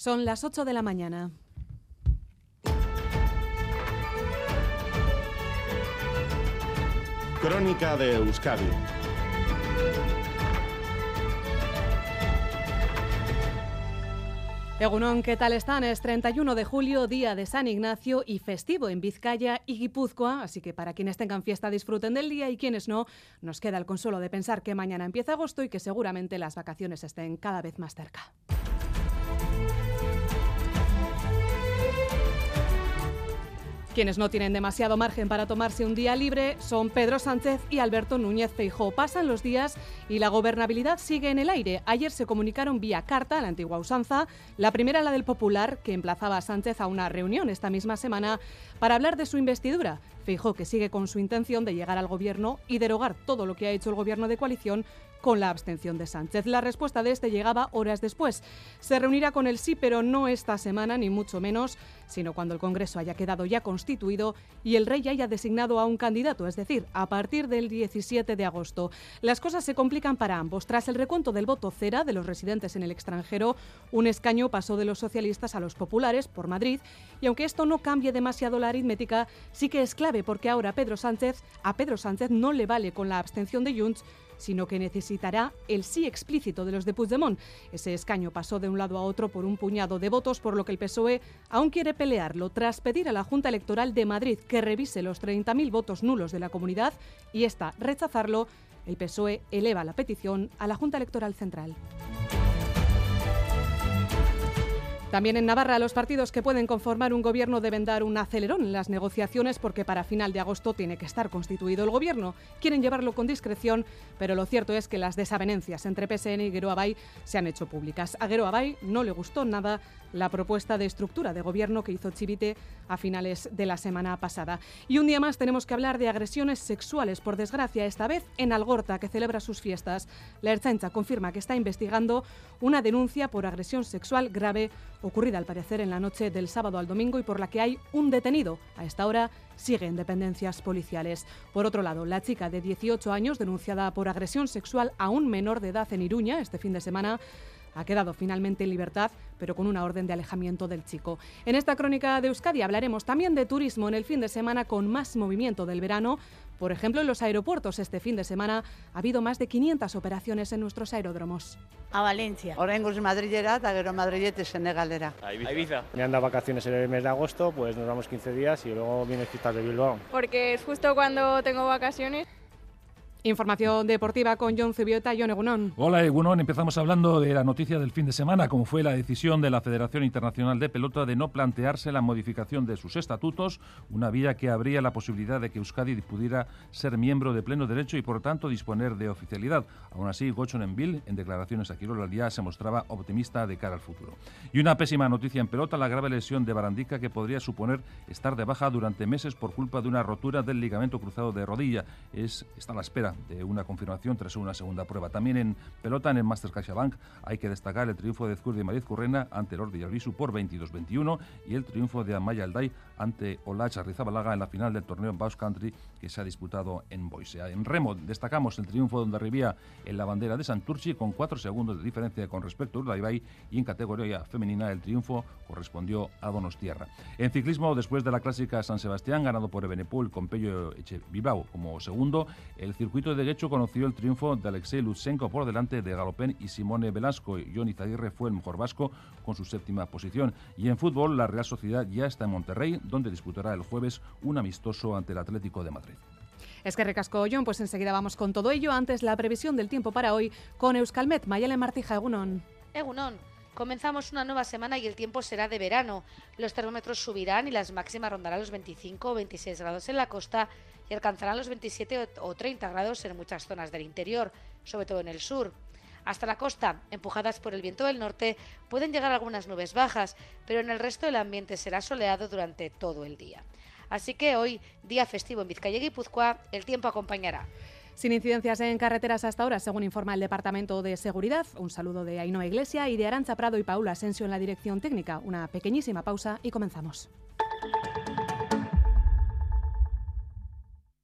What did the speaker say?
Son las 8 de la mañana. Crónica de Euskadi. Egunon, ¿qué tal están? Es 31 de julio, día de San Ignacio y festivo en Vizcaya y Guipúzcoa, así que para quienes tengan fiesta disfruten del día y quienes no, nos queda el consuelo de pensar que mañana empieza agosto y que seguramente las vacaciones estén cada vez más cerca. Quienes no tienen demasiado margen para tomarse un día libre son Pedro Sánchez y Alberto Núñez Feijó. Pasan los días y la gobernabilidad sigue en el aire. Ayer se comunicaron vía carta, la antigua usanza, la primera la del Popular, que emplazaba a Sánchez a una reunión esta misma semana para hablar de su investidura. Feijó, que sigue con su intención de llegar al gobierno y derogar todo lo que ha hecho el gobierno de coalición con la abstención de Sánchez. La respuesta de este llegaba horas después. Se reunirá con el sí, pero no esta semana, ni mucho menos, sino cuando el Congreso haya quedado ya constituido y el rey haya designado a un candidato, es decir, a partir del 17 de agosto. Las cosas se complican para ambos. Tras el recuento del voto cera de los residentes en el extranjero, un escaño pasó de los socialistas a los populares por Madrid y aunque esto no cambie demasiado la aritmética, sí que es porque ahora Pedro Sánchez, a Pedro Sánchez no le vale con la abstención de Junts sino que necesitará el sí explícito de los de Puigdemont. Ese escaño pasó de un lado a otro por un puñado de votos, por lo que el PSOE aún quiere pelearlo tras pedir a la Junta Electoral de Madrid que revise los 30.000 votos nulos de la comunidad y esta rechazarlo. El PSOE eleva la petición a la Junta Electoral Central. También en Navarra, los partidos que pueden conformar un gobierno deben dar un acelerón en las negociaciones porque para final de agosto tiene que estar constituido el gobierno. Quieren llevarlo con discreción, pero lo cierto es que las desavenencias entre PSN y Guero Abay se han hecho públicas. A Guero Abay no le gustó nada la propuesta de estructura de gobierno que hizo Chivite a finales de la semana pasada. Y un día más tenemos que hablar de agresiones sexuales, por desgracia, esta vez en Algorta, que celebra sus fiestas. La Erchancha confirma que está investigando una denuncia por agresión sexual grave ocurrida al parecer en la noche del sábado al domingo y por la que hay un detenido. A esta hora siguen dependencias policiales. Por otro lado, la chica de 18 años denunciada por agresión sexual a un menor de edad en Iruña este fin de semana ha quedado finalmente en libertad, pero con una orden de alejamiento del chico. En esta crónica de Euskadi hablaremos también de turismo en el fin de semana con más movimiento del verano. Por ejemplo, en los aeropuertos este fin de semana ha habido más de 500 operaciones en nuestros aeródromos. A Valencia. Oraingoz Madrilera eta gero Madrilete Senegalera. A Ibiza. A Ibiza. Me han dado vacaciones en el mes de agosto, pues nos vamos 15 días y luego viene fiestas de Bilbao. Porque es justo cuando tengo vacaciones. Información deportiva con John Zubieta y John Egunon. Hola Egunon, empezamos hablando de la noticia del fin de semana, como fue la decisión de la Federación Internacional de Pelota de no plantearse la modificación de sus estatutos, una vía que abría la posibilidad de que Euskadi pudiera ser miembro de pleno derecho y por tanto disponer de oficialidad. Aún así, Gochon Enville, en declaraciones a Quirol al día, se mostraba optimista de cara al futuro. Y una pésima noticia en pelota, la grave lesión de Barandica que podría suponer estar de baja durante meses por culpa de una rotura del ligamento cruzado de rodilla. Es, está a la espera de una confirmación tras una segunda prueba. También en pelota, en el Masters CaixaBank, hay que destacar el triunfo de Zcurdi Mariz Currena ante el Ordi Albisu por 22-21 y el triunfo de Amaya Alday ante Olach Arrizabalaga en la final del torneo Baus Country que se ha disputado en Boise. En remo destacamos el triunfo de Rivía en la bandera de Santurci con cuatro segundos de diferencia con respecto a Urdaibai y en categoría femenina el triunfo correspondió a Donostierra. En ciclismo, después de la clásica San Sebastián, ganado por Ebenepul con Pello Eche Bilbao como segundo, el circuito de Guecho conoció el triunfo de Alexei Lutsenko por delante de Galopén y Simone Velasco. Johnny Zaguirre fue el mejor vasco con su séptima posición. Y en fútbol, la Real Sociedad ya está en Monterrey, donde disputará el jueves un amistoso ante el Atlético de Madrid. Es que recasco John, pues enseguida vamos con todo ello. Antes la previsión del tiempo para hoy con Euskalmet, Mayale Martija, Egunon. Egunon. Comenzamos una nueva semana y el tiempo será de verano. Los termómetros subirán y las máximas rondarán los 25 o 26 grados en la costa y alcanzarán los 27 o 30 grados en muchas zonas del interior, sobre todo en el sur. Hasta la costa, empujadas por el viento del norte, pueden llegar algunas nubes bajas, pero en el resto del ambiente será soleado durante todo el día. Así que hoy, día festivo en Vizcaya y Guipúzcoa, el tiempo acompañará. Sin incidencias en carreteras hasta ahora, según informa el Departamento de Seguridad. Un saludo de Ainhoa Iglesia y de Arancha Prado y Paula Asensio en la dirección técnica. Una pequeñísima pausa y comenzamos.